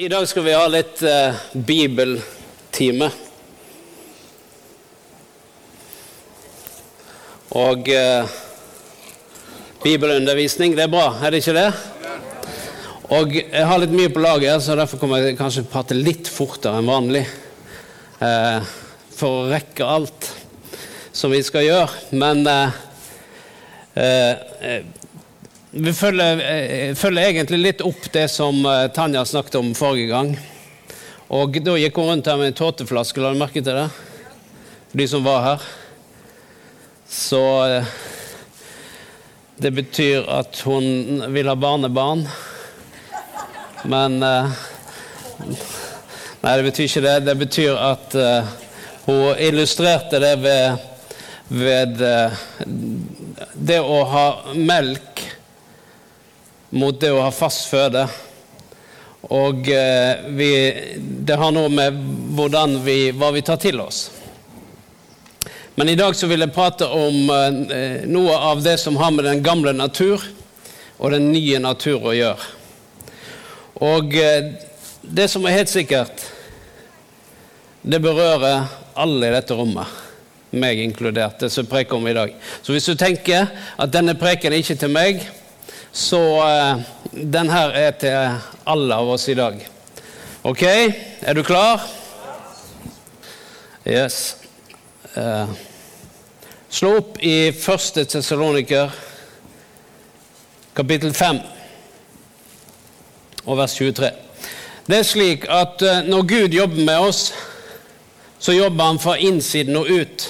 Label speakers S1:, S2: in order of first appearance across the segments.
S1: I dag skal vi ha litt eh, bibeltime. Og eh, bibelundervisning, det er bra, er det ikke det? Og jeg har litt mye på lager, så derfor kommer jeg kanskje prate litt fortere enn vanlig. Eh, for å rekke alt som vi skal gjøre. Men eh, eh, vi følger, eh, følger, egentlig litt opp det som eh, Tanja snakket om forrige gang. Og Da gikk hun rundt her med en tåteflaske, la du merke til det? De som var her. Så eh, det betyr at hun vil ha barnebarn. Men Nei, det betyr ikke det. Det betyr at hun illustrerte det ved, ved det å ha melk mot det å ha fast føde. Og eh, vi, det har noe med vi, hva vi tar til oss. Men i dag så vil jeg prate om eh, noe av det som har med den gamle natur og den nye natur å gjøre. Og eh, det som er helt sikkert, det berører alle i dette rommet. Meg inkludert, det som jeg preker om i dag. Så hvis du tenker at denne preken er ikke til meg, så uh, den her er til alle av oss i dag. Ok, er du klar? Yes. Uh, slå opp i første Tessaloniker, kapittel 5, og vers 23. Det er slik at uh, når Gud jobber med oss, så jobber han fra innsiden og ut.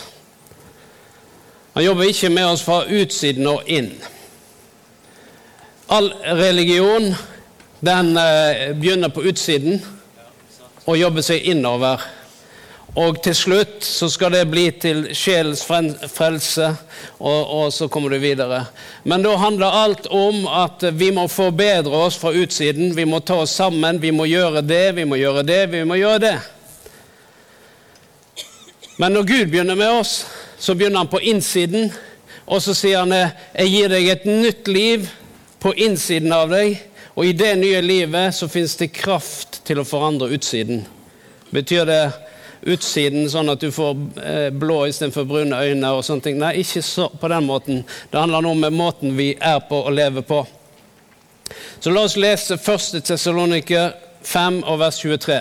S1: Han jobber ikke med oss fra utsiden og inn. All religion den eh, begynner på utsiden og jobber seg innover. Og til slutt så skal det bli til sjelens frelse, og, og, så kommer du videre. Men da handler alt om at vi må forbedre oss fra utsiden. Vi må ta oss sammen, vi må gjøre det, vi må gjøre det, vi må gjøre det. Men når Gud begynner med oss, så begynner han på innsiden, og så sier han 'Jeg gir deg et nytt liv' på innsiden av deg, og i det nye livet så finnes det kraft til å forandre utsiden. Betyr det utsiden sånn at du får eh, blå istedenfor brune øyne og sånne ting? Nei, ikke så, på den måten. Det handler nå om måten vi er på og lever på. Så la oss lese 1. Tessaloniker 5 og vers 23.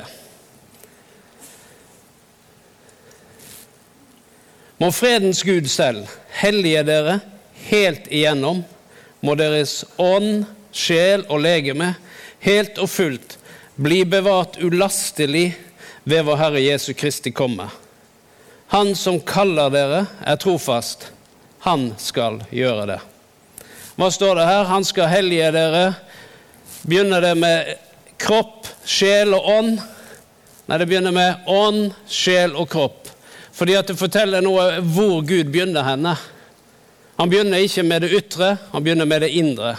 S1: Må fredens Gud selv hellige dere helt igjennom må deres ånd, sjel og legeme helt og fullt bli bevart ulastelig ved vår Herre Jesu Kristi komme. Han som kaller dere, er trofast. Han skal gjøre det. Hva står det her? Han skal hellige dere. Begynner det med kropp, sjel og ånd? Nei, det begynner med ånd, sjel og kropp. Fordi at det forteller noe hvor Gud begynner henne. Han begynner ikke med det ytre, han begynner med det indre.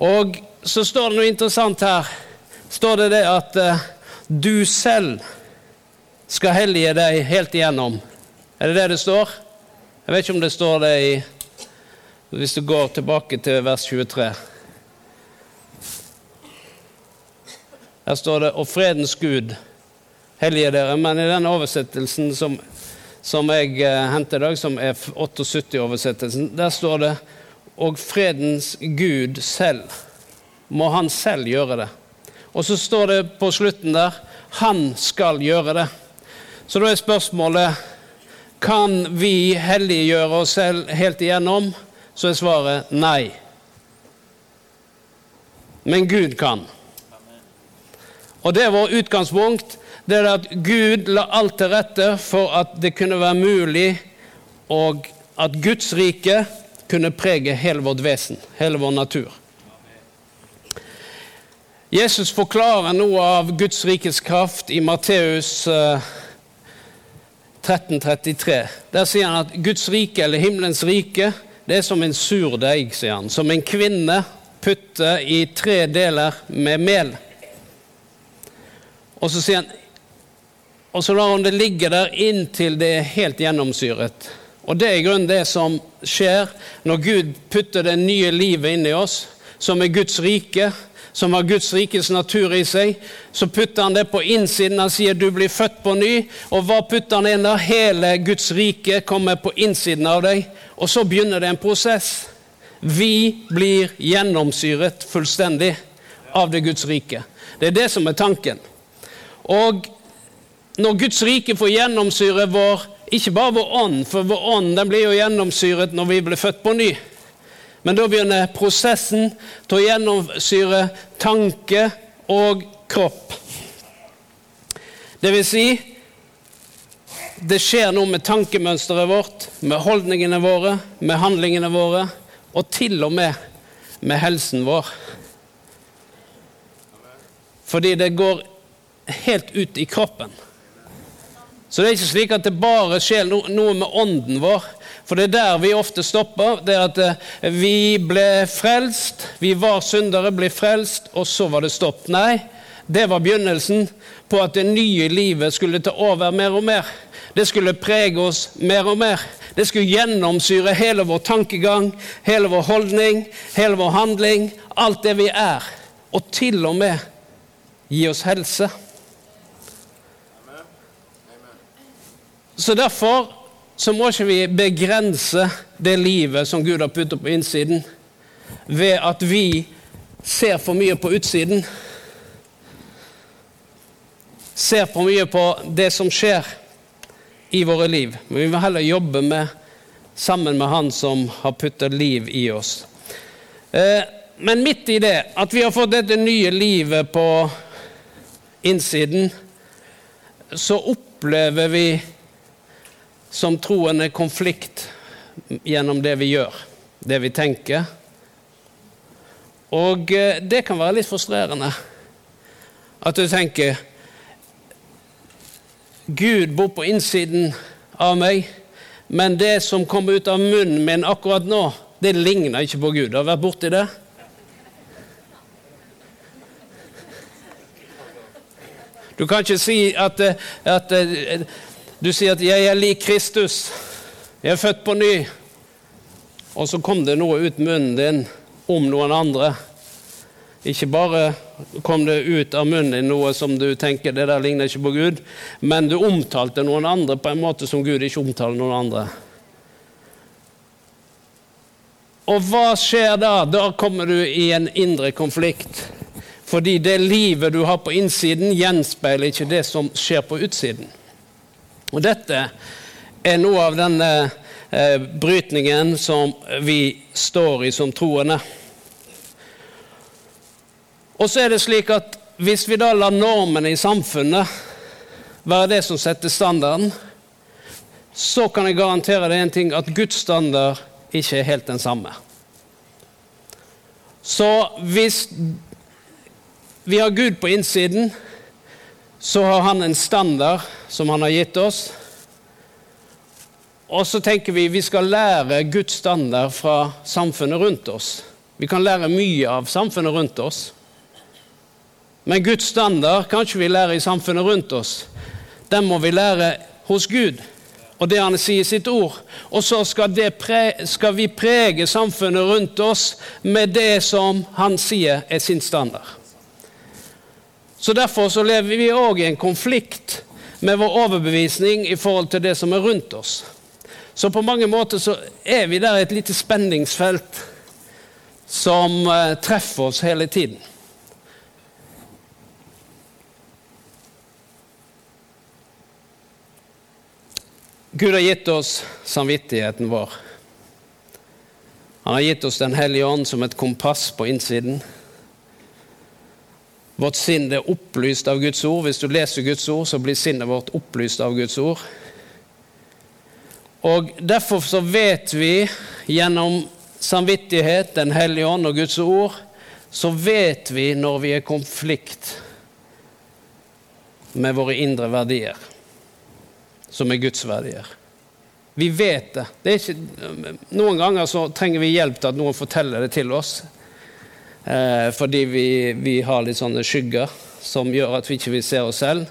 S1: Og så står det noe interessant her. Står det det at uh, du selv skal hellige deg helt igjennom. Er det det det står? Jeg vet ikke om det står det i Hvis du går tilbake til vers 23. Her står det 'Og fredens Gud hellige dere', men i den oversettelsen som som jeg eh, henter i dag, som er 78-oversettelsen, der står det og fredens Gud selv. Må han selv gjøre det. Og så står det på slutten der han skal gjøre det. Så da er spørsmålet kan vi helliggjøre oss selv helt igjennom? Så er svaret nei. Men Gud kan. Og det er vårt utgangspunkt det er at Gud la alt til rette for at det kunne være mulig, og at Guds rike kunne prege hele vårt vesen, hele vår natur. Jesus forklarer noe av Guds rikes kraft i Matteus 1333. Eh, Der sier han at Guds rike, eller himmelens rike, det er som en surdeig, sier han. Som en kvinne putter i tre deler med mel. Og så sier han og så lar han det ligge der inntil det er helt gjennomsyret. Og det er i grunnen det som skjer når Gud putter det nye livet inn i oss, som er Guds rike. som har Guds rikes natur i seg. Så putter han det på innsiden. Han sier du blir født på ny. Og hva putter han inn der? Hele Guds rike kommer på innsiden av deg. Og så begynner det en prosess. Vi blir gjennomsyret fullstendig av det Guds rike. Det er det som er tanken. Og når Guds rike får gjennomsyre vår, ikke bare vår ånd, for vår ånd den blir jo gjennomsyret når vi blir født på ny. Men da begynner prosessen til å gjennomsyre tanke og kropp. Det vil si det skjer noe med tankemønsteret vårt, med holdningene våre, med handlingene våre, og til og med med helsen vår. Fordi det går helt ut i kroppen. Så det er ikke slik at det bare skjer noe med ånden vår. For det er der vi ofte stopper. Det er at eh, vi ble frelst, vi var syndere, ble frelst, og så var det stopp. Nei, det var begynnelsen på at det nye livet skulle ta over mer og mer. Det skulle prege oss mer og mer. Det skulle gjennomsyre hele vår tankegang, hele vår holdning, hele vår handling, alt det vi er. Og til og med gi oss helse. Så derfor så må ikke vi begrense det livet som Gud har puttet på innsiden, ved at vi ser for mye på utsiden. Ser for mye på det som skjer i våre liv. Men vi må heller jobbe med, sammen med Han som har puttet liv i oss. Eh, men midt i det, at vi har fått dette nye livet på innsiden, så opplever vi som troende konflikt gjennom det vi gjør, det vi tenker. Og eh, det kan være litt frustrerende. At du tenker Gud bor på innsiden av meg, men det som kommer ut av munnen min akkurat nå, det ligner ikke på Gud. Har du vært borti det? Du kan ikke si at, eh, at eh, du sier at 'jeg er lik Kristus', 'jeg er født på ny', og så kom det noe ut munnen din om noen andre. Ikke bare kom det ut av munnen din noe som du tenker 'det der ligner ikke på Gud', men du omtalte noen andre på en måte som Gud ikke omtaler noen andre. Og hva skjer da? Da kommer du i en indre konflikt. Fordi det livet du har på innsiden, gjenspeiler ikke det som skjer på utsiden. Og dette er noe av denne eh, brytningen som vi står i som troende. Og så er det slik at hvis vi da lar normene i samfunnet være det som setter standarden, så kan jeg garantere deg en ting, at Guds standard ikke er helt den samme. Så hvis vi har Gud på innsiden, så har han en standard som han har gitt oss. Og så tenker vi vi skal lære Guds standard fra samfunnet rundt oss. Vi kan lære mye av samfunnet rundt oss. Men Guds standard kan ikke vi lære i samfunnet rundt oss. Den må vi lære hos Gud og det han sier i sitt ord. Og så skal, skal vi prege samfunnet rundt oss med det som han sier er sin standard. Så Derfor så lever vi òg i en konflikt med vår overbevisning i forhold til det som er rundt oss. Så på mange måter så er vi der i et lite spenningsfelt som eh, treffer oss hele tiden. Gud har gitt oss samvittigheten vår. Han har gitt oss Den hellige ånd som et kompass på innsiden. Vårt sinn er opplyst av Guds ord. Hvis du leser Guds ord, så blir sinnet vårt opplyst av Guds ord. Og Derfor så vet vi gjennom samvittighet, Den hellige ånd og Guds ord, så vet vi når vi er i konflikt med våre indre verdier, som er Guds verdier. Vi vet det. det ikke, noen ganger så trenger vi hjelp til at noen forteller det til oss. Eh, fordi vi, vi, har litt sånne skygger som gjør at vi ikke vil se oss selv.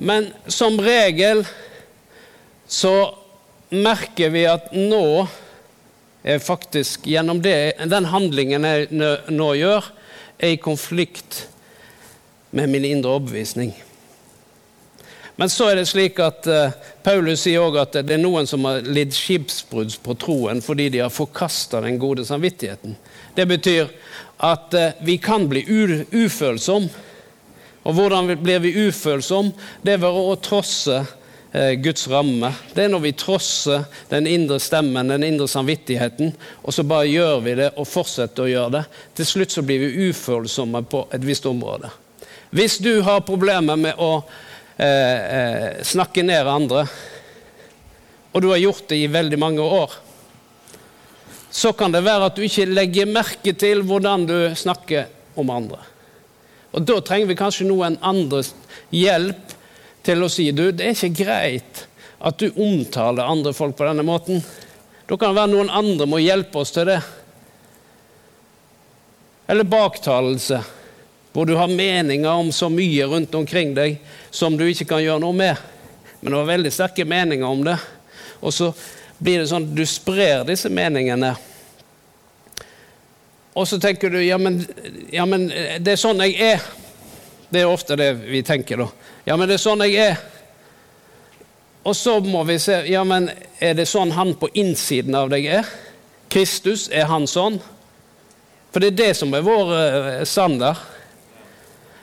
S1: Men som regel så merker vi at nå er faktisk gjennom det, den handlingen jeg nå gjør, er i konflikt med min indre overbevisning. Men så er det slik at uh, Paulus sier også at det er noen som har lidd skipsbrudd på troen fordi de har forkasta den gode samvittigheten. Det betyr at uh, vi kan bli ufølsomme. Og hvordan blir vi ufølsomme? Det er ved å trosse uh, Guds ramme. Det er når vi trosser den indre stemmen, den indre samvittigheten, og så bare gjør vi det og fortsetter å gjøre det. Til slutt så blir vi ufølsomme på et visst område. Hvis du har problemer med å eh, eh, snakke ned andre, og du har gjort det i veldig mange år, så kan det være at du ikke legger merke til hvordan du snakker om andre. Og Da trenger vi kanskje noen andres hjelp til å si du, det er ikke greit at du omtaler andre folk på denne måten. Da kan det være noen andre må hjelpe oss til det. Eller baktalelse hvor du har meninger om så mye rundt omkring deg som du ikke kan gjøre noe med. Men det var veldig sterke meninger om det. Og så blir det sånn du sprer disse meningene. Og så tenker du ja men, ja, men det er sånn jeg er. Det er ofte det vi tenker, da. Ja, men det er sånn jeg er. Og så må vi se ja, men er det sånn han på innsiden av deg er? Kristus, er han sånn? For det er det som er vår uh, standard.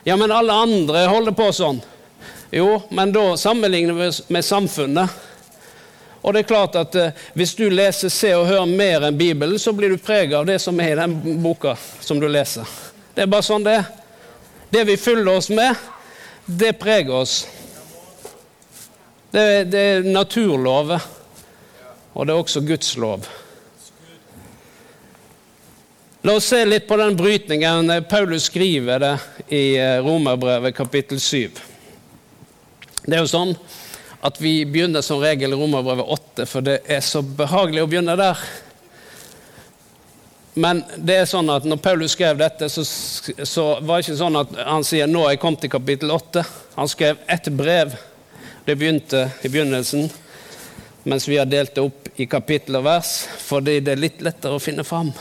S1: Ja, men alle andre holder på sånn. Jo, men da sammenligner vi med samfunnet. Og det er klart at eh, Hvis du leser Se og Hør mer enn Bibelen, så blir du preget av det som er i den boka som du leser. Det er bare sånn det er. Det vi fyller oss med, det preger oss. Det, det er naturlover, og det er også Guds lov. La oss se litt på den brytningen. Paulus skriver det i eh, Romerbrevet kapittel 7. Det er jo sånn at vi begynner som regel Romerbrevet 8, for det er så behagelig å begynne der. Men det er sånn at når Paulus skrev dette, så, så var det ikke sånn at han sier nå er jeg kommet til kapittel 8. Han skrev ett brev. Det begynte i begynnelsen, mens vi har delt det opp i kapittel og vers, fordi det er litt lettere å finne fram.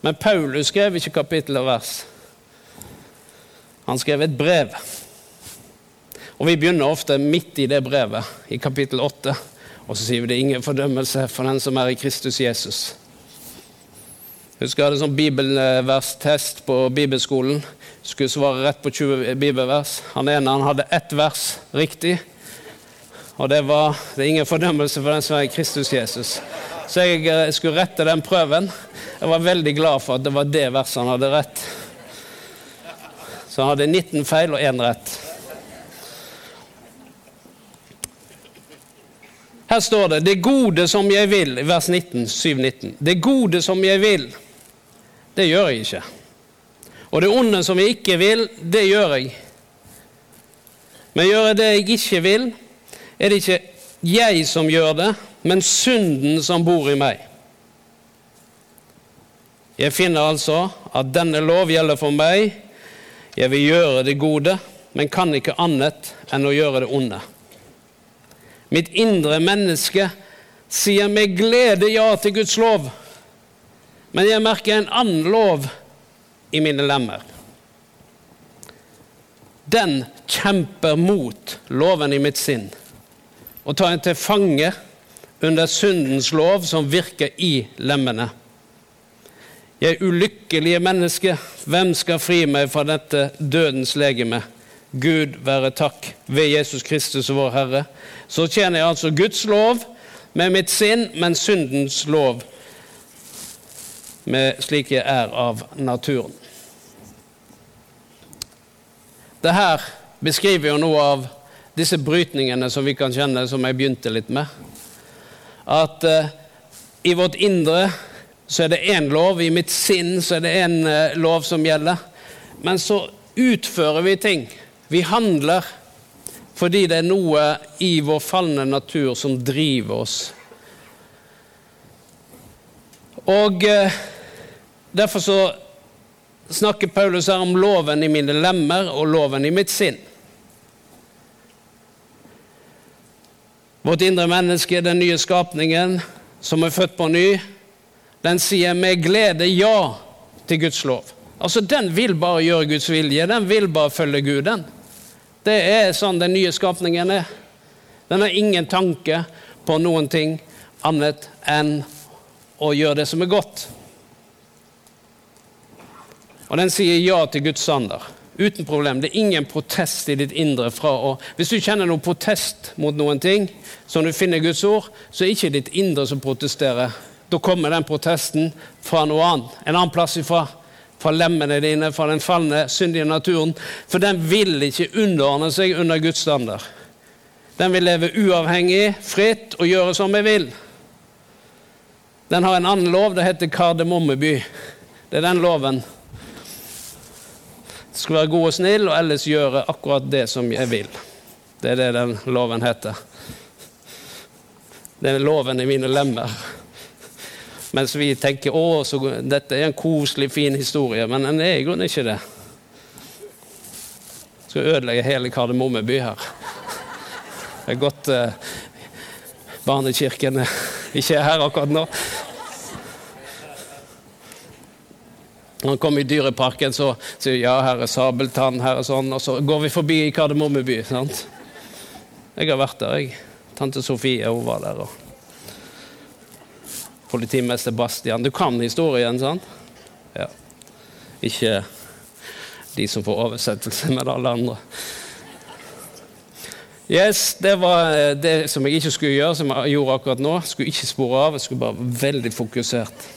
S1: Men Paulus skrev ikke kapittel og vers. Han skrev et brev. Og Vi begynner ofte midt i det brevet, i kapittel 8. Og så sier vi det er ingen fordømmelse for den som er i Kristus Jesus. Husker jeg hadde sånn bibelverstest på bibelskolen. Skulle svare rett på 20 bibelvers. Han ene han hadde ett vers riktig. Og det var det er ingen fordømmelse for den som er i Kristus Jesus. Så jeg eh, skulle rette den prøven. Jeg var veldig glad for at det var det verset han hadde rett. Så han hadde 19 feil og én rett. Her står det 'det gode som jeg vil', i vers 19, 7-19. Det gode som jeg vil, det gjør jeg ikke. Og det onde som jeg ikke vil, det gjør jeg. Men gjør jeg det jeg ikke vil, er det ikke jeg som gjør det, men synden som bor i meg. Jeg finner altså at denne lov gjelder for meg. Jeg vil gjøre det gode, men kan ikke annet enn å gjøre det onde. Mitt indre menneske sier med glede ja til Guds lov, men jeg merker en annen lov i mine lemmer. Den kjemper mot loven i mitt sinn og tar en til fange under syndens lov som virker i lemmene. Jeg ulykkelige menneske, hvem skal fri meg fra dette dødens legeme? Gud være takk ved Jesus Kristus vår Herre. Så tjener jeg altså Guds lov med mitt sinn, men syndens lov med slik jeg er av naturen. Det her beskriver jo noe av disse brytningene som vi kan kjenne, som jeg begynte litt med. At eh, i vårt indre så er det én lov. I mitt sinn så er det én eh, lov som gjelder. Men så utfører vi ting. Vi handler fordi det er noe i vår falne natur som driver oss. Og eh, Derfor så snakker Paulus her om loven i mine lemmer og loven i mitt sinn. Vårt indre menneske, den nye skapningen som er født på ny, den sier med glede ja til Guds lov. Altså, Den vil bare gjøre Guds vilje. Den vil bare følge Gud. den. Det er sånn den nye skapningen er. Den har ingen tanke på noen ting annet enn å gjøre det som er godt. Og den sier ja til Guds sander. Uten problem. Det er ingen protest i ditt indre fra å Hvis du kjenner noen protest mot noen ting som du finner Guds ord, så er ikke ditt indre som protesterer. Da kommer den protesten fra noe annet. En annen plass ifra. Fra lemmene dine, fra den falne, syndige naturen. For den vil ikke underordne seg under Guds standard. Den vil leve uavhengig, fritt og gjøre som jeg vil. Den har en annen lov, det heter Kardemommeby. Det er den loven skal være god og snill, og ellers gjøre akkurat det som jeg vil. Det er det den loven heter. Det er loven i mine lemmer. Mens vi tenker å, dette er en koselig, fin historie, men den er i grunnen ikke det. Skal ødelegge hele Kardemomme by her. Det er godt eh, barnekirken ikke er her akkurat nå. Når han kom i Dyreparken, så sier ja, her er sabeltann, her er sånn, og så går vi forbi i Kardemommeby. sant? Jeg har vært der, jeg. Tante Sofie hun var der. og Politimester Bastian. Du kan historien, sant? Ja. Ikke de som får oversettelse, men alle andre. Yes, Det var eh, det som jeg ikke skulle gjøre, som jeg gjorde akkurat nå. Skulle ikke spore av, jeg skulle bare være veldig fokusert.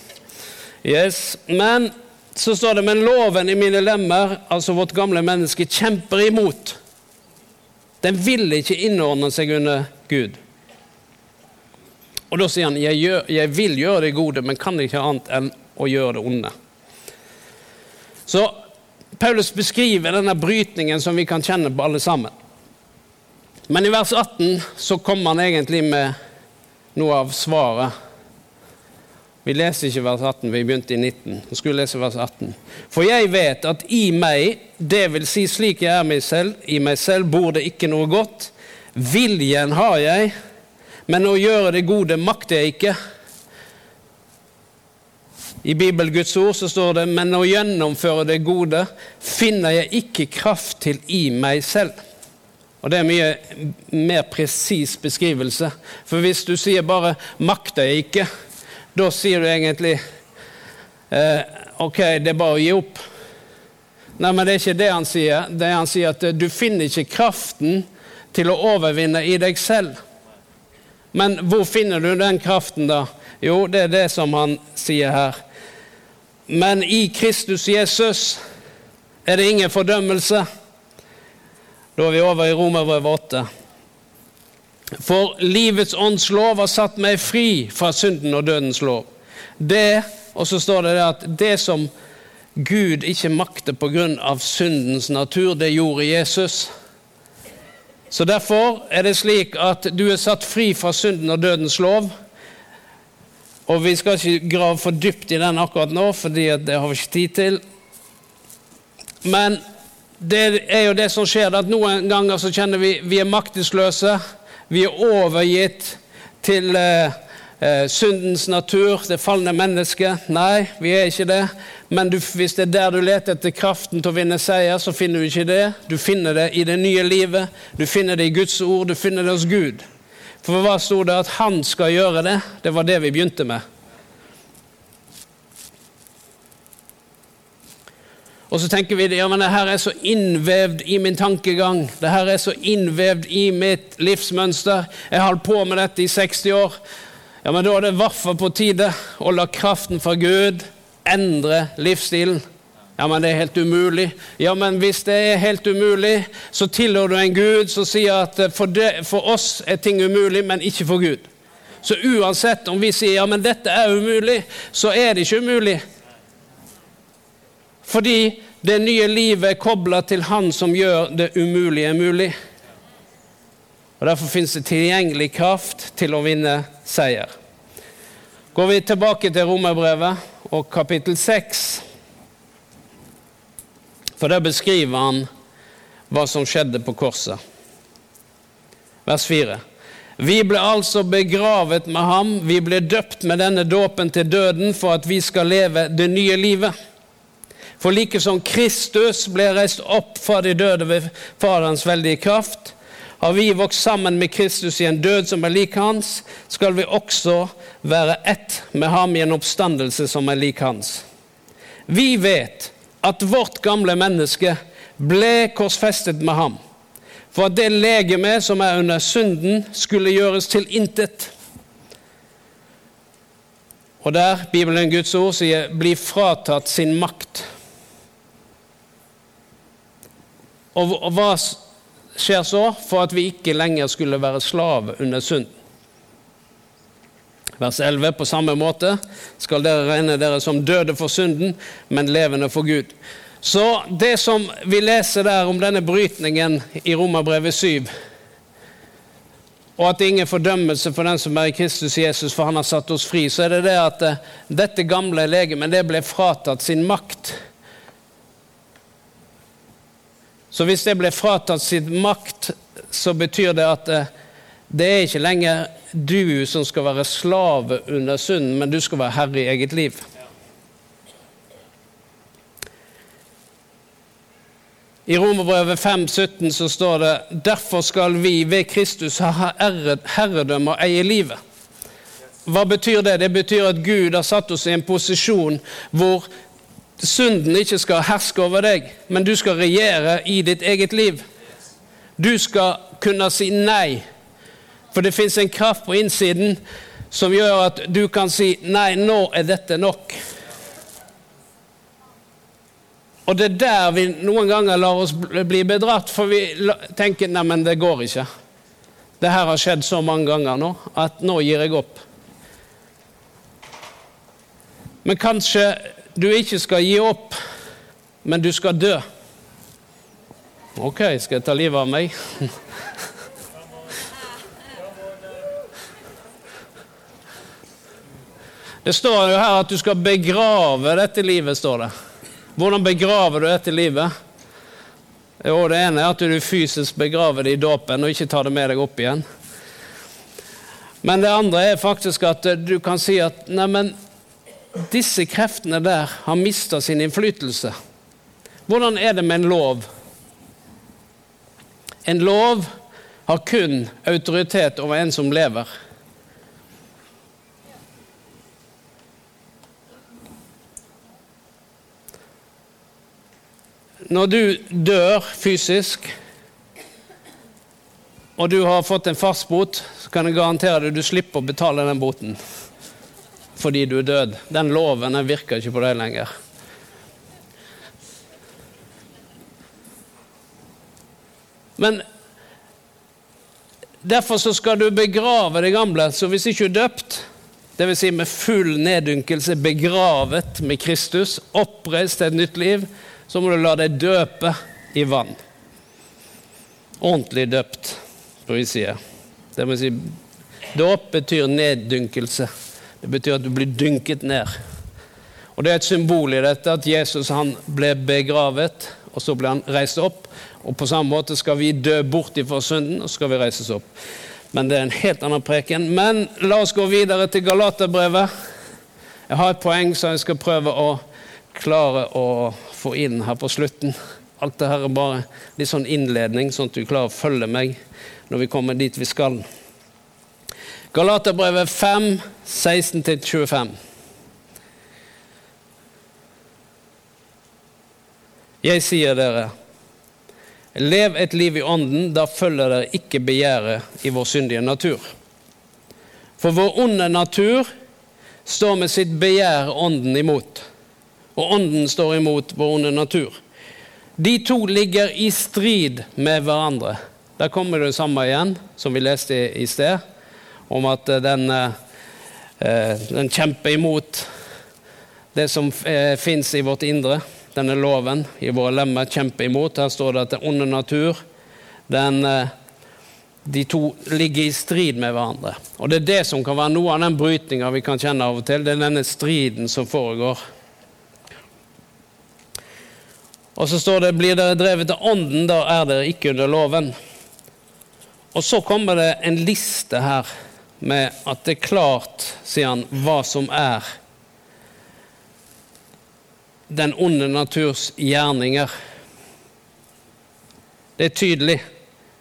S1: Yes, Men så står det men loven i mine lemmer, altså vårt gamle menneske, kjemper imot. Den vil ikke innordne seg under Gud. Og da sier han jeg, gjør, jeg vil gjøre det gode, men kan ikke annet enn å gjøre det onde. Så Paulus beskriver denne brytningen som vi kan kjenne på alle sammen. Men i vers 18 så kommer han egentlig med noe av svaret vi leser ikke vers 18, vi begynte i 19. Vi skulle lese vers 18. For jeg vet at i meg, det vil si slik jeg er meg selv, i meg selv bor det ikke noe godt. Viljen har jeg, men å gjøre det gode makter jeg ikke. I Bibelguds ord så står det men å gjennomføre det gode finner jeg ikke kraft til i meg selv. Og Det er mye mer presis beskrivelse. For hvis du sier bare 'makter jeg ikke', da sier du egentlig eh, OK, det er bare å gi opp. Nei, men det er ikke det han sier. Det han sier at eh, du finner ikke kraften til å overvinne i deg selv. Men hvor finner du den kraften, da? Jo, det er det som han sier her. Men i Kristus Jesus er det ingen fordømmelse. Da er vi over i Romerbrevet 8. For livets ånds lov har satt meg fri fra synden og dødens lov. Det, Og så står det at det som Gud ikke makter pga. syndens natur, det gjorde Jesus. Så Derfor er det slik at du er satt fri fra synden og dødens lov. Og vi skal ikke grave for dypt i den akkurat nå, for det har vi ikke tid til. Men det er jo det som skjer, at noen ganger så kjenner vi vi er maktesløse. Vi er overgitt til eh, eh, syndens natur, det falne mennesket. Nei, vi er ikke det. Men du, hvis det er der du leter etter kraften til å vinne seier, så finner du ikke det. Du finner det i det nye livet. Du finner det i Guds ord. Du finner det hos Gud. For hva sto det? At han skal gjøre det. Det var det vi begynte med. Og så tenker vi ja, men det her er så innvevd i min tankegang. Det her er så innvevd i mitt livsmønster. Jeg har holdt på med dette i 60 år. Ja, men Da er det i på tide å la kraften fra Gud endre livsstilen. Ja, men det er helt umulig. Ja, men hvis det er helt umulig, så tilhører du en Gud som sier at for, det, for oss er ting umulig, men ikke for Gud. Så uansett om vi sier ja, men dette er umulig, så er det ikke umulig. Fordi det nye livet er kobla til Han som gjør det umulige mulig. Og Derfor fins det tilgjengelig kraft til å vinne seier. Går vi tilbake til Romerbrevet og kapittel 6, for der beskriver han hva som skjedde på korset. Vers 4. Vi ble altså begravet med ham, vi ble døpt med denne dåpen til døden for at vi skal leve det nye livet. For like som Kristus ble reist opp fra de døde ved Faderens veldige kraft, har vi vokst sammen med Kristus i en død som er lik hans, skal vi også være ett med ham i en oppstandelse som er lik hans. Vi vet at vårt gamle menneske ble korsfestet med ham, for at det legeme som er under synden, skulle gjøres til intet. Og der Bibelen Guds ord sier 'bli fratatt sin makt'. Og hva skjer så? For at vi ikke lenger skulle være slave under synden. Vers 11. På samme måte skal dere regne dere som døde for synden, men levende for Gud. Så det som vi leser der om denne brytningen i Romerbrevet 7, og at det er ingen fordømmelse for den som er i Kristus Jesus, for han har satt oss fri, så er det det at eh, dette gamle legemet ble fratatt sin makt. Så hvis det ble fratatt sin makt, så betyr det at eh, det er ikke lenger du som skal være slave under synden, men du skal være herre i eget liv. I Romerbrevet 5,17 så står det derfor skal vi ved Kristus ha herredømme og eie livet. Hva betyr det? Det betyr at Gud har satt oss i en posisjon hvor synden ikke skal herske over deg, men du skal regjere i ditt eget liv. Du skal kunne si nei, for det fins en kraft på innsiden som gjør at du kan si 'nei, nå er dette nok'. Og det er der vi noen ganger lar oss bli bedratt, for vi tenker 'nei, men det går ikke'. Det her har skjedd så mange ganger nå at nå gir jeg opp. Men kanskje du ikke skal gi opp, men du skal dø. Ok, skal jeg ta livet av meg? Det står jo her at du skal begrave dette livet, står det. Hvordan begraver du dette livet? Jo, det ene er at du fysisk begraver det i dåpen og ikke tar det med deg opp igjen. Men det andre er faktisk at du kan si at neimen, disse kreftene der har mista sin innflytelse. Hvordan er det med en lov? En lov har kun autoritet over en som lever. Når du dør fysisk, og du har fått en fastbot, så kan jeg garantere deg at du slipper å betale den boten fordi du er død. Den loven den virker ikke på deg lenger. Men derfor så skal du begrave det gamle. Så hvis ikke du er døpt, dvs. Si med full neddynkelse, begravet med Kristus, oppreist til et nytt liv, så må du la deg døpe i vann. Ordentlig døpt, får vi si. Det vil si, dåp betyr neddynkelse. Det betyr at du blir dynket ned. Og Det er et symbol i dette at Jesus han ble begravet, og så ble han reist opp. Og På samme måte skal vi dø bort ifra synden, og så skal vi reises opp. Men det er en helt annen preken. Men la oss gå videre til Galaterbrevet. Jeg har et poeng som jeg skal prøve å klare å få inn her på slutten. Alt det her er bare litt sånn innledning, sånn at du klarer å følge meg når vi kommer dit vi skal. Galaterbrevet 5, 16-25. Jeg sier dere, lev et liv i ånden, da følger dere ikke begjæret i vår syndige natur. For vår onde natur står med sitt begjær ånden imot, og ånden står imot vår onde natur. De to ligger i strid med hverandre. Der kommer det samme igjen, som vi leste i sted om at eh, den, eh, eh, den kjemper imot det som fins i vårt indre. Denne loven i våre lemmer kjemper imot. Her står det at den onde natur den, de to ligger i strid med hverandre. Og Det er det som kan være noe av den brytninga vi kan kjenne av og til. Det er denne striden som foregår. Og så står det blir dere drevet av ånden, da er dere ikke under loven. Og så kommer det en liste her med at det er klart, sier han, hva som er den onde naturs gjerninger. Det er tydelig.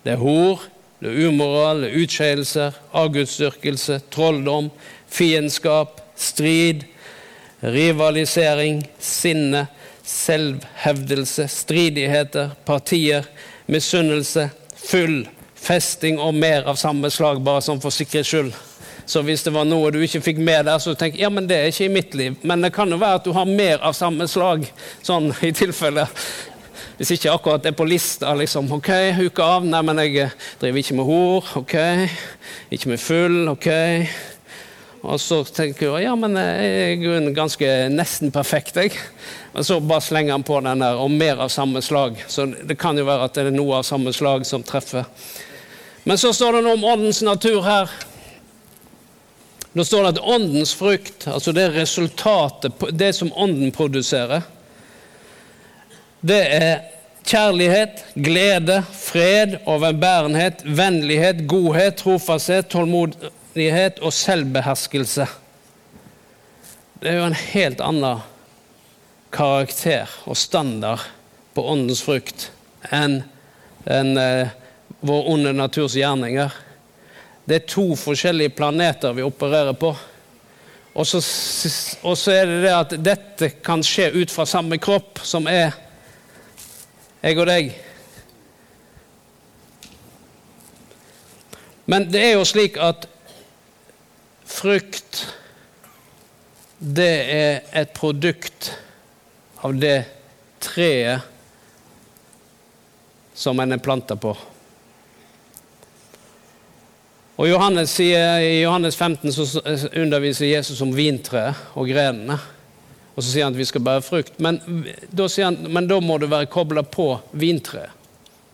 S1: Det er hor, det er umoral, det er utskeielser, avgudsdyrkelse, trolldom, fiendskap, strid, rivalisering, sinne, selvhevdelse, stridigheter, partier, misunnelse, full, festing og mer av samme slag, bare sånn for sikkerhets skyld. Så hvis det var noe du ikke fikk med der, så tenk ja, men det er ikke i mitt liv. Men det kan jo være at du har mer av samme slag, sånn i tilfelle. Hvis ikke akkurat det er på lista, liksom. Ok, huke av. Nei, men jeg driver ikke med hor. Ok. Ikke med full. Ok. Og så tenker du ja, men jeg er ganske nesten perfekt, jeg. Men så bare slenger han på den der, og mer av samme slag. Så det kan jo være at det er noe av samme slag som treffer. Men så står det noe om åndens natur her. Da står det at åndens frukt, altså det resultatet, det som ånden produserer, det er kjærlighet, glede, fred, overbærenhet, vennlighet, godhet, trofasthet, tålmodighet og selvbeherskelse. Det er jo en helt annen karakter og standard på åndens frukt enn en, eh, vår onde naturs gjerninger. Det er to forskjellige planeter vi opererer på. Og så, og så er det det at dette kan skje ut fra samme kropp, som er jeg og deg. Men det er jo slik at Frukt, det er et produkt av det treet som en er planta på. Og Johannes sier, I Johannes 15 så underviser Jesus om vintreet og grenene. Og så sier han at vi skal bære frukt. Men da, han, men da må du være kobla på vintreet.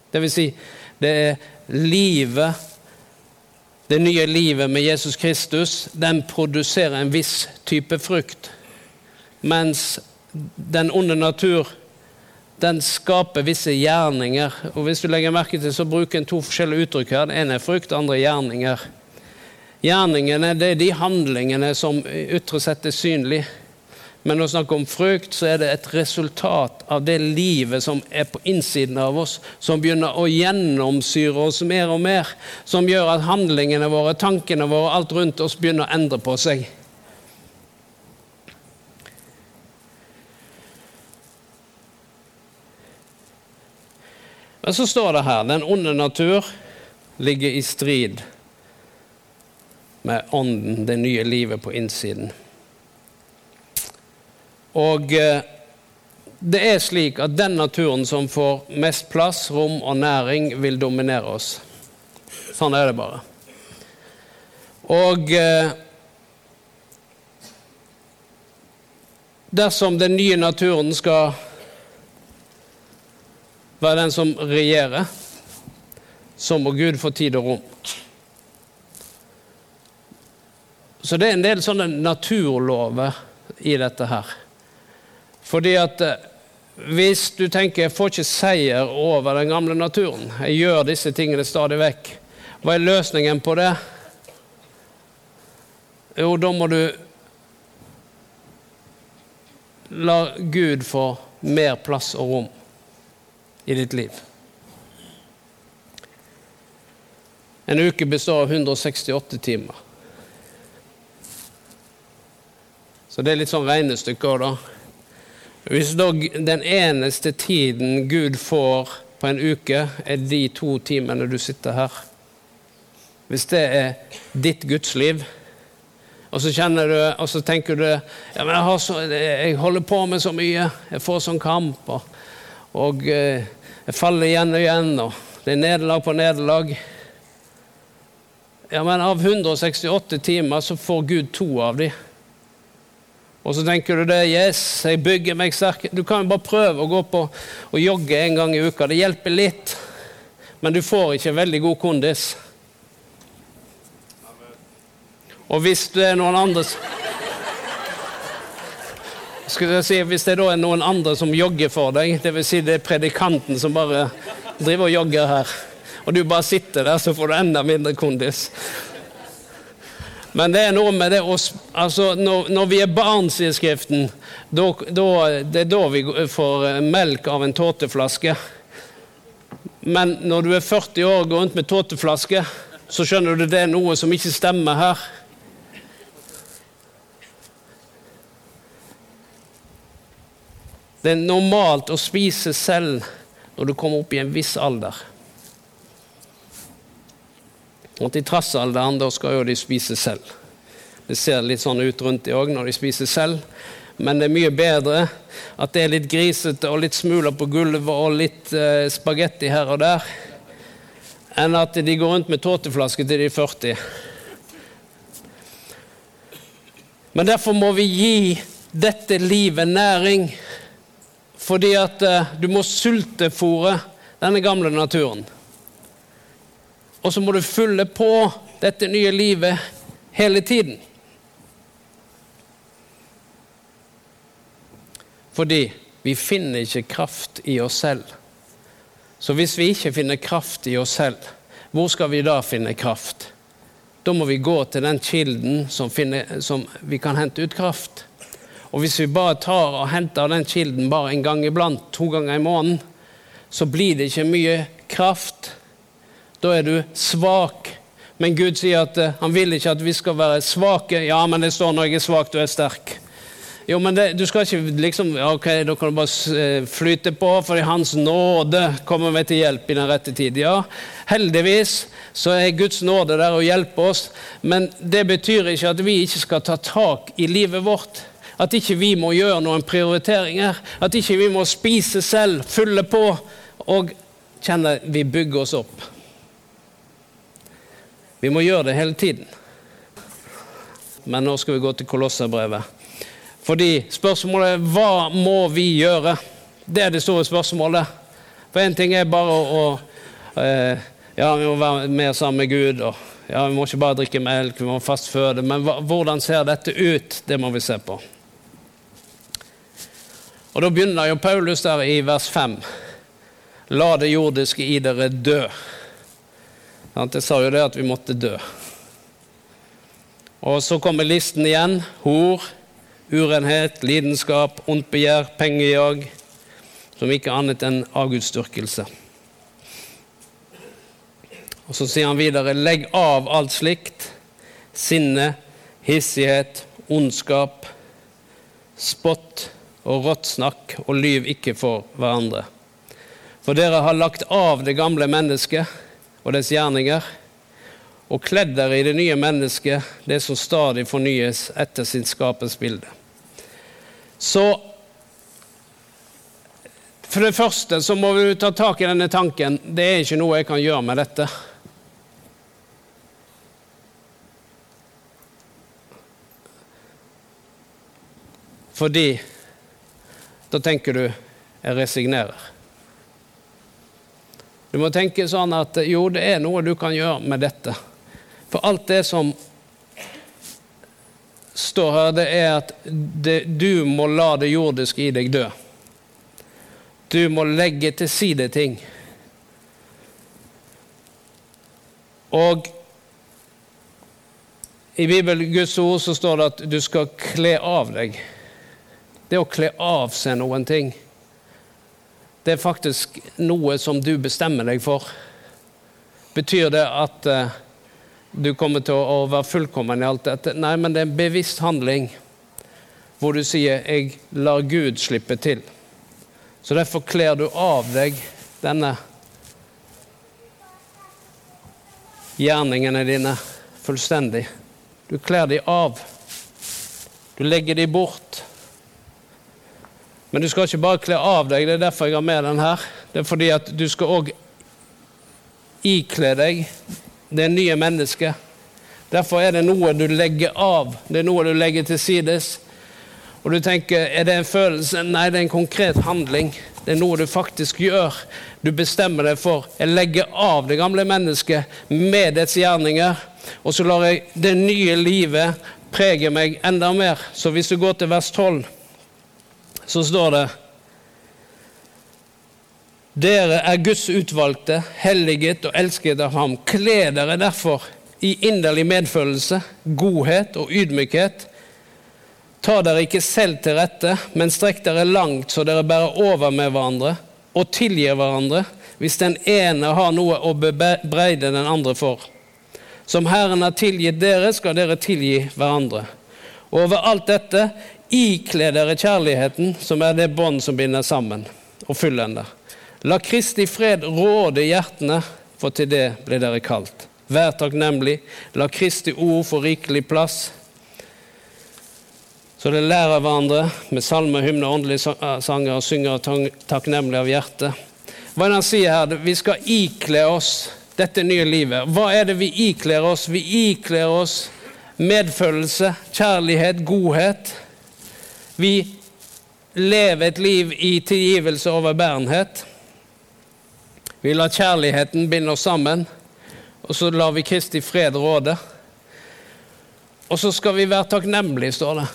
S1: Det vil si, det er livet det nye livet med Jesus Kristus, den produserer en viss type frukt. Mens den onde natur, den skaper visse gjerninger. Og hvis du legger merke til, så bruker en to forskjellige uttrykk her. Det ene er frukt, det andre er gjerninger. Gjerningene det er de handlingene som ytre sett er synlige. Men når vi snakker om frukt, så er det et resultat av det livet som er på innsiden av oss, som begynner å gjennomsyre oss mer og mer, som gjør at handlingene våre, tankene våre, alt rundt oss begynner å endre på seg. Men så står det her den onde natur ligger i strid med ånden, det nye livet på innsiden. Og eh, det er slik at den naturen som får mest plass, rom og næring, vil dominere oss. Sånn er det bare. Og eh, dersom den nye naturen skal være den som regjerer, så må Gud få tid og rom. Så det er en del sånne naturlover i dette her. Fordi at eh, hvis du tenker jeg får ikke seier over den gamle naturen, jeg gjør disse tingene stadig vekk, hva er løsningen på det? Jo, da må du la Gud få mer plass og rom i ditt liv. En uke består av 168 timer. Så det er litt sånn regnestykke òg, da. Hvis da den eneste tiden Gud får på en uke, er de to timene du sitter her Hvis det er ditt gudsliv, og så kjenner du, og så tenker du ja, jeg, så, jeg, holder på med så mye, jeg får sånn kamp, og, og eh, jeg faller igjen og igjen, og det er nederlag på nederlag. Ja, men av 168 timer så får Gud to av dem. Og så tenker du det, yes, jeg bygger meg sterk. Du kan jo bare prøve å gå på og jogge en gang i uka. Det hjelper litt, men du får ikke veldig god kondis. Og hvis det er noen andre skal jeg si, Hvis det da er noen andre som jogger for deg, dvs. Si det er predikanten som bare driver og jogger her, og du bare sitter der, så får du enda mindre kondis. Men det er noe med det altså når, når, vi er barn, sier Skriften, då, då, det er da vi får melk av en tåteflaske. Men når du er 40 år og går rundt med tåteflaske, så skjønner du det er noe som ikke stemmer her. Det er normalt å spise selv når du kommer opp i en viss alder. Og til trassalderen da skal jo de spise selv. Det ser litt sånn ut rundt de òg når de spiser selv, men det er mye bedre at det er litt grisete og litt smuler på gulvet og litt eh, spagetti her og der, enn at de går rundt med tåteflaske til de er 40. Men derfor må vi gi dette livet næring, fordi at eh, du må sultefòre denne gamle naturen. Og så må du fylle på dette nye livet hele tiden. Fordi vi finner ikke kraft i oss selv. Så hvis vi ikke finner kraft i oss selv, hvor skal vi da finne kraft? Da må vi gå til den kilden som, finner, som vi kan hente ut kraft. Og hvis vi bare tar og henter den kilden bare en gang iblant, to ganger i måneden, så blir det ikke mye kraft. Da er du svak. Men Gud sier at uh, han vil ikke at vi skal være svake. Ja, men det står når jeg er svak, du er sterk. Jo, men det, du skal ikke liksom Ok, da kan du bare eh, flyte på, for i Hans nåde kommer vi til hjelp i den rette tid. Ja, heldigvis så er Guds nåde der og hjelper oss, men det betyr ikke at vi ikke skal ta tak i livet vårt. At ikke vi må gjøre noen prioriteringer. At ikke vi må spise selv, fylle på og kjenne vi bygger oss opp. Vi må gjøre det hele tiden. Men nå skal vi gå til Kolosserbrevet. Fordi spørsmålet er hva må vi gjøre? Det er det store spørsmålet. For én ting er bare å, å eh, Ja, vi må være mer sammen med Gud. og ja, Vi må ikke bare drikke melk, vi må fastføde. Men hvordan ser dette ut? Det må vi se på. Og Da begynner jo Paulus der i vers 5. La det jordiske i dere dø. Jeg sa jo det at vi måtte dø. Og så kommer listen igjen. Hor, urenhet, lidenskap, ondt begjær, pengejag. Som ikke annet enn avgudsdyrkelse. Og så sier han videre.: Legg av alt slikt. Sinne, hissighet, ondskap, spott og rått snakk, og lyv ikke for hverandre. For dere har lagt av det gamle mennesket og dets gjerninger, og kledd dere i det nye mennesket, det som stadig fornyes etter sin skapens bilde. Så for det første så må vi ta tak i denne tanken. Det er ikke noe jeg kan gjøre med dette. Fordi da tenker du jeg resignerer. Du må tenke sånn at jo, det er noe du kan gjøre med dette. For alt det som står her, det er at det, du må la det jordiske i deg dø. Du må legge til side ting. Og i Bibelen, Guds ord, så står det at du skal kle av deg. Det å kle av seg noen ting det er faktisk noe som du bestemmer deg for. Betyr det at uh, du kommer til å, være fullkommen i alt dette? Nei, men det er en bevisst handling hvor du sier 'jeg lar Gud slippe til'. Så derfor kler du av deg denne gjerningene dine fullstendig. Du kler de av. Du legger de bort. Men du skal ikke bare kle av deg, det er derfor jeg har med den her. Det er fordi at du skal òg ikle deg det nye mennesket. Derfor er det noe du legger av, det er noe du legger til sides. Og du tenker, er det en følelse? Nei, det er en konkret handling. Det er noe du faktisk gjør. Du bestemmer deg for jeg legger av det gamle mennesket med dets gjerninger, og så lar jeg det nye livet prege meg enda mer. Så hvis du går til vers 12 så står det Dere er Guds utvalgte, helliget og elsket av ham. Kle dere derfor i inderlig medfølelse, godhet og ydmykhet. Ta dere ikke selv til rette, men strekk dere langt så dere bærer over med hverandre, og tilgir hverandre hvis den ene har noe å bebreide den andre for. Som Herren har tilgitt dere, skal dere tilgi hverandre. Og over alt dette ikle dere kjærligheten, som er det bånd som binder sammen og fullender. La Kristi fred råde hjertene, for til det blir dere kalt. Vær takknemlig. La Kristi ord få rikelig plass. Så det lærer hverandre med salmer, hymner, åndelige eh, sanger og synger takknemlig av hjertet. Hva er det han sier her? Vi skal ikle oss dette nye livet. Hva er det vi ikler oss? Vi ikler oss medfølelse, kjærlighet, godhet. Vi lever et liv i tilgivelse og overbærenhet. Vi lar kjærligheten binde oss sammen og så lar vi Kristi fred råde. Og så skal vi være takknemlige, står det.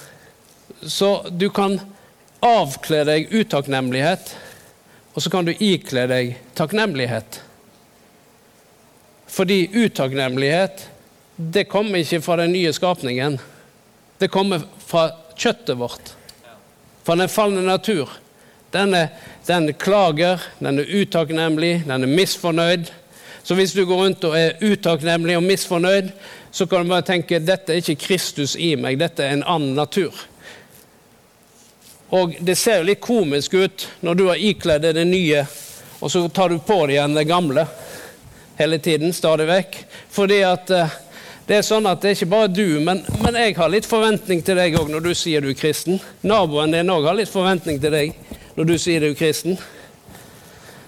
S1: Så du kan avkle deg utakknemlighet, og så kan du ikle deg takknemlighet. Fordi utakknemlighet, det kommer ikke fra den nye skapningen. Det kommer fra kjøttet vårt, fra den falne natur. Den, er, den klager, den er utakknemlig, den er misfornøyd. Så hvis du går rundt og er utakknemlig og misfornøyd, så kan du bare tenke dette er ikke Kristus i meg, dette er en annen natur. Og det ser jo litt komisk ut når du har ikledd deg det nye, og så tar du på deg igjen det gamle hele tiden, stadig vekk. Fordi at eh, det er sånn at det er ikke bare du, men, men jeg har litt forventning til deg òg når du sier du er kristen. Naboen din òg har litt forventning til deg når du sier du er kristen.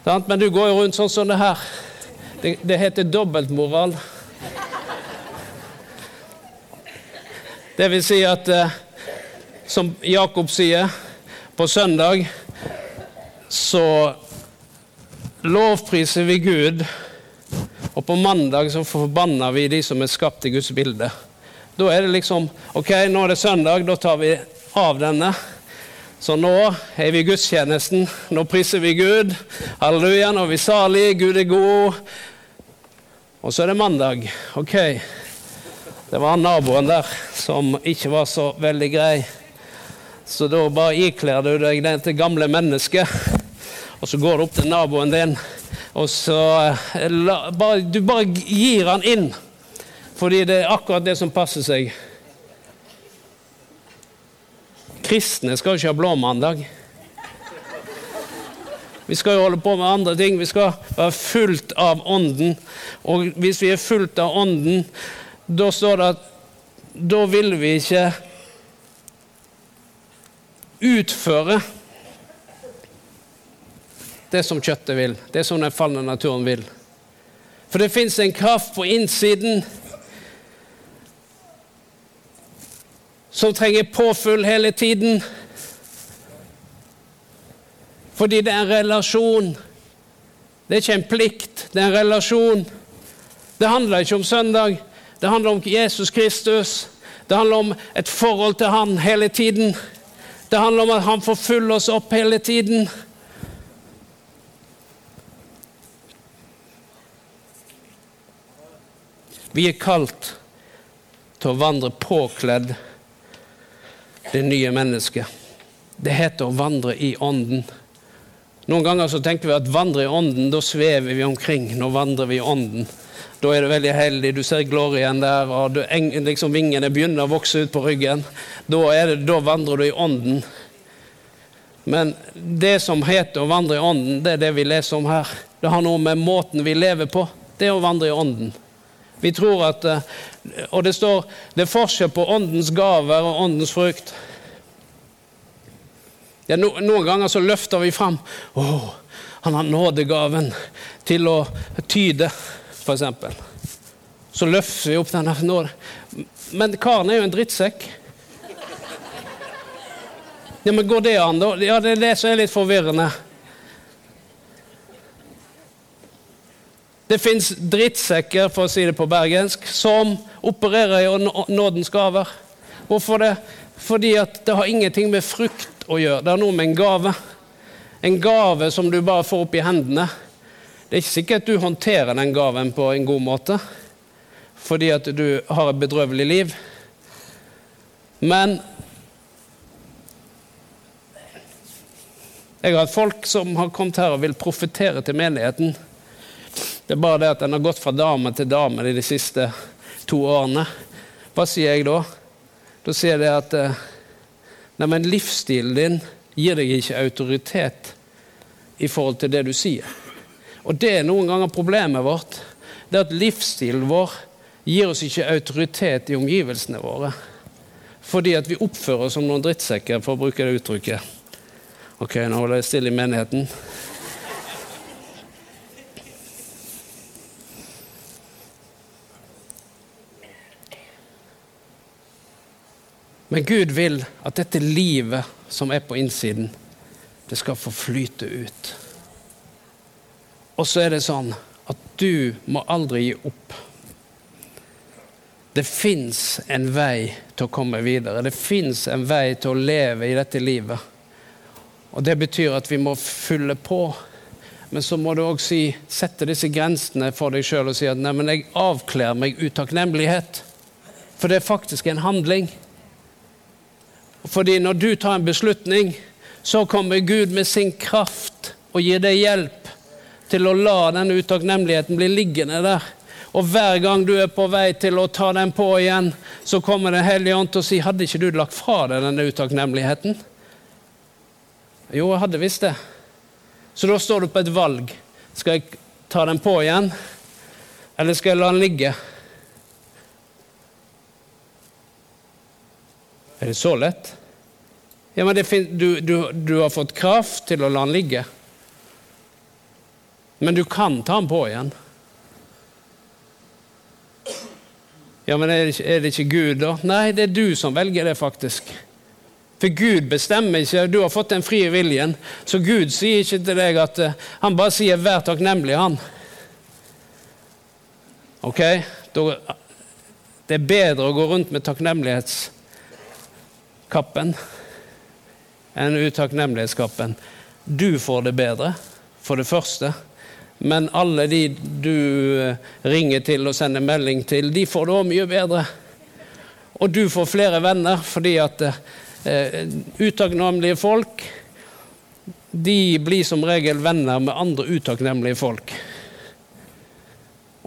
S1: Men du går jo rundt sånn som det her. Det, det heter dobbeltmoral. Det vil si at, eh, som Jakob sier, på søndag så lovpriser vi Gud, og på mandag så forbanner vi de som er skapt i Guds bilde. Da er det liksom Ok, nå er det søndag, da tar vi av denne. Så nå er vi i gudstjenesten. Nå priser vi Gud. Halleluja, nå er vi salige. Gud er god. Og så er det mandag. Ok. Det var naboen der som ikke var så veldig grei. Så da bare ikler du deg til gamle mennesket, og så går du opp til naboen din, og så eh, bare, Du bare gir han inn, fordi det er akkurat det som passer seg. Kristne skal jo ikke ha blåmandag. Vi skal jo holde på med andre ting. Vi skal være fullt av Ånden. Og hvis vi er fullt av Ånden, da står det at da vil vi ikke utføre det som kjøttet vil, det som den falne naturen vil. For det fins en kraft på innsiden som trenger påfyll hele tiden. Fordi det er en relasjon. Det er ikke en plikt, det er en relasjon. Det handler ikke om søndag, det handler om Jesus Kristus. Det handler om et forhold til Han hele tiden. Det handler om at Han får fylle oss opp hele tiden. Vi er kalt til å vandre påkledd det nye mennesket. Det heter å vandre i Ånden. Noen ganger så tenker vi at vandre i ånden, da svever vi omkring. Nå vandrer vi i ånden. Da er du veldig heldig, du ser glorien der, og du, liksom vingene begynner å vokse ut på ryggen. Da, det, da vandrer du i ånden. Men det som heter å vandre i ånden, det er det vi leser om her. Det har noe med måten vi lever på. Det er å vandre i ånden. Vi tror at, eh, Og det står det er forskjell på åndens gaver og åndens frukt. Ja, no, noen ganger så løfter vi fram Å, han har nådegaven til å tyde, f.eks. Så løfter vi opp denne nåden. Men karen er jo en drittsekk. Ja, men Går det an, da? Ja, Det er det som er litt forvirrende. Det fins drittsekker, for å si det på bergensk, som opererer i nådens gaver. Hvorfor det? Fordi at det har ingenting med frukt å gjøre. Det har noe med en gave. En gave som du bare får opp i hendene. Det er ikke sikkert du håndterer den gaven på en god måte. fordi at du har et bedrøvelig liv. Men jeg har hatt folk som har kommet her og vil profetere til menigheten. Det er bare det at den har gått fra dame til dame de siste to årene. Hva sier jeg da? Da sier jeg at eh, nei, men livsstilen din gir deg ikke autoritet i forhold til det du sier. Og det er noen ganger problemet vårt. Det er at livsstilen vår gir oss ikke autoritet i omgivelsene våre. Fordi at vi oppfører oss som noen drittsekker, for å bruke det uttrykket. Ok, nå holder jeg stille i menigheten. Men Gud vil at dette livet som er på innsiden, det skal få flyte ut. Og så er det sånn at du må aldri gi opp. Det fins en vei til å komme videre. Det fins en vei til å leve i dette livet. Og Det betyr at vi må fylle på. Men så må du òg si, sette disse grensene for deg sjøl og si at nei, men jeg avkler meg utakknemlighet. For det er faktisk en handling. Fordi når du tar en beslutning, så kommer Gud med sin kraft og gir deg hjelp til å la denne utakknemligheten bli liggende der. Og hver gang du er på vei til å ta den på igjen, så kommer Den hellige ånd til å si Hadde ikke du lagt fra deg denne utakknemligheten? Jo, jeg hadde visst det. Så da står du på et valg. Skal jeg ta den på igjen, eller skal jeg la den ligge? Er det så lett? Ja, men du, du, du har fått kraft til å la den ligge. Men du kan ta den på igjen. Ja, men er det, ikke, er det ikke Gud, da? Nei, det er du som velger det, faktisk. For Gud bestemmer ikke, du har fått den frie viljen. Så Gud sier ikke til deg at uh, Han bare sier 'vær takknemlig', han. Ok? det er bedre å gå rundt med takknemlighetskappen enn utakknemlighetskappen. Du får det bedre, for det første. Men alle de du eh, ringer til og sender melding til, de får det òg mye bedre. Og du får flere venner fordi at eh, utakknemlige folk de blir som regel venner med andre utakknemlige folk.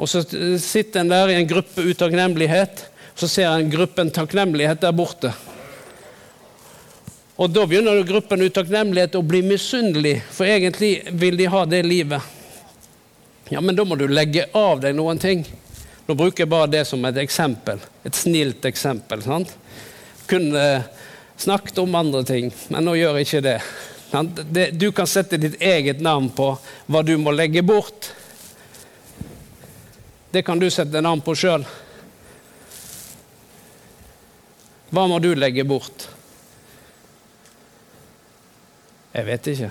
S1: Og så sitter en der i en gruppe utakknemlighet, så ser en gruppen takknemlighet der borte. Og da begynner gruppen utakknemlighet å bli misunnelig, for egentlig vil de ha det livet. Ja, men da må du legge av deg noen ting. Nå bruker jeg bare det som et eksempel. Et snilt eksempel. sant? Kunne snakket om andre ting, men nå gjør jeg ikke det. Du kan sette ditt eget navn på hva du må legge bort. Det kan du sette navn på sjøl. Hva må du legge bort? Jeg vet ikke.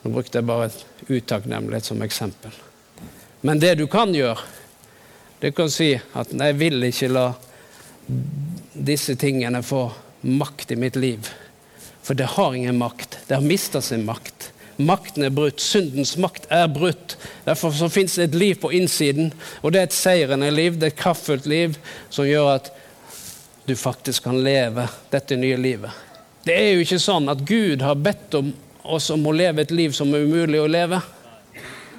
S1: Nå brukte jeg bare utakknemlighet som eksempel. Men det du kan gjøre, det kan si at jeg vil ikke la disse tingene få makt i mitt liv. For det har ingen makt. Det har mista sin makt. Makten er brutt. Syndens makt er brutt. Derfor så fins det et liv på innsiden, og det er et seirende liv, det er et kraftfullt liv som gjør at du faktisk kan leve dette nye livet. Det er jo ikke sånn at Gud har bedt om oss om å leve et liv som er umulig å leve.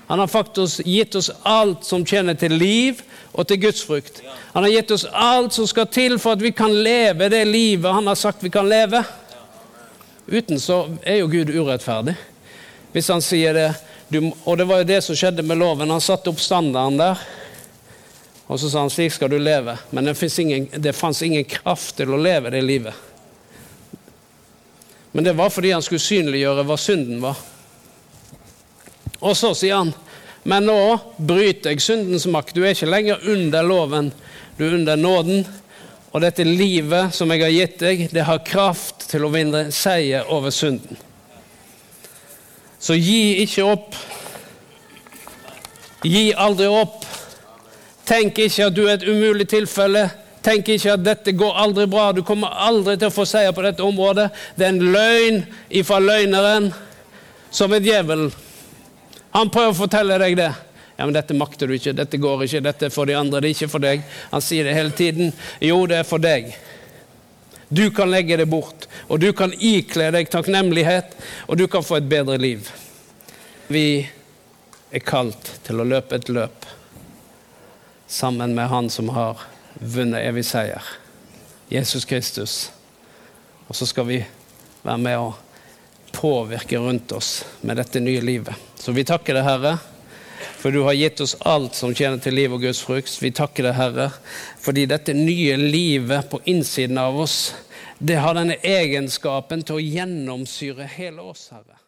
S1: Han har faktisk gitt oss alt som tjener til liv og til gudsfrukt. Han har gitt oss alt som skal til for at vi kan leve det livet han har sagt vi kan leve. Uten så er jo Gud urettferdig. Hvis han sier det Og det var jo det som skjedde med loven. Han satte opp standarden der. Og så sa han slik skal du leve. Men det, ingen, ingen kraft til å leve det livet. Men det var fordi han skulle synliggjøre hva synden var. Og så sier han, men nå bryter jeg syndens makt. Du er ikke lenger under loven, du er under nåden. Og dette livet som jeg har gitt deg, det har kraft til å vinne seier over synden. Så gi ikke opp. Gi aldri opp. Tenk ikke at du er et umulig tilfelle. Tenk ikke at dette går aldri bra, du kommer aldri til å få seier på dette området. Det er en løgn ifra løgneren, som er djevelen. Han prøver å fortelle deg det. Ja, men dette makter du ikke, dette går ikke, dette er for de andre, det er ikke for deg. Han sier det hele tiden. Jo, det er for deg. Du kan legge det bort, og du kan ikle deg takknemlighet, og du kan få et bedre liv. Vi er kalt til å løpe et løp sammen med Han som har vunnet evig seier, Jesus Kristus. Og så skal vi være med å påvirke rundt oss med dette nye livet. Så vi takker deg, Herre, for du har gitt oss alt som tjener til liv og Guds frukt. Vi takker deg, Herre, fordi dette nye livet på innsiden av oss, det har denne egenskapen til å gjennomsyre hele oss, Herre.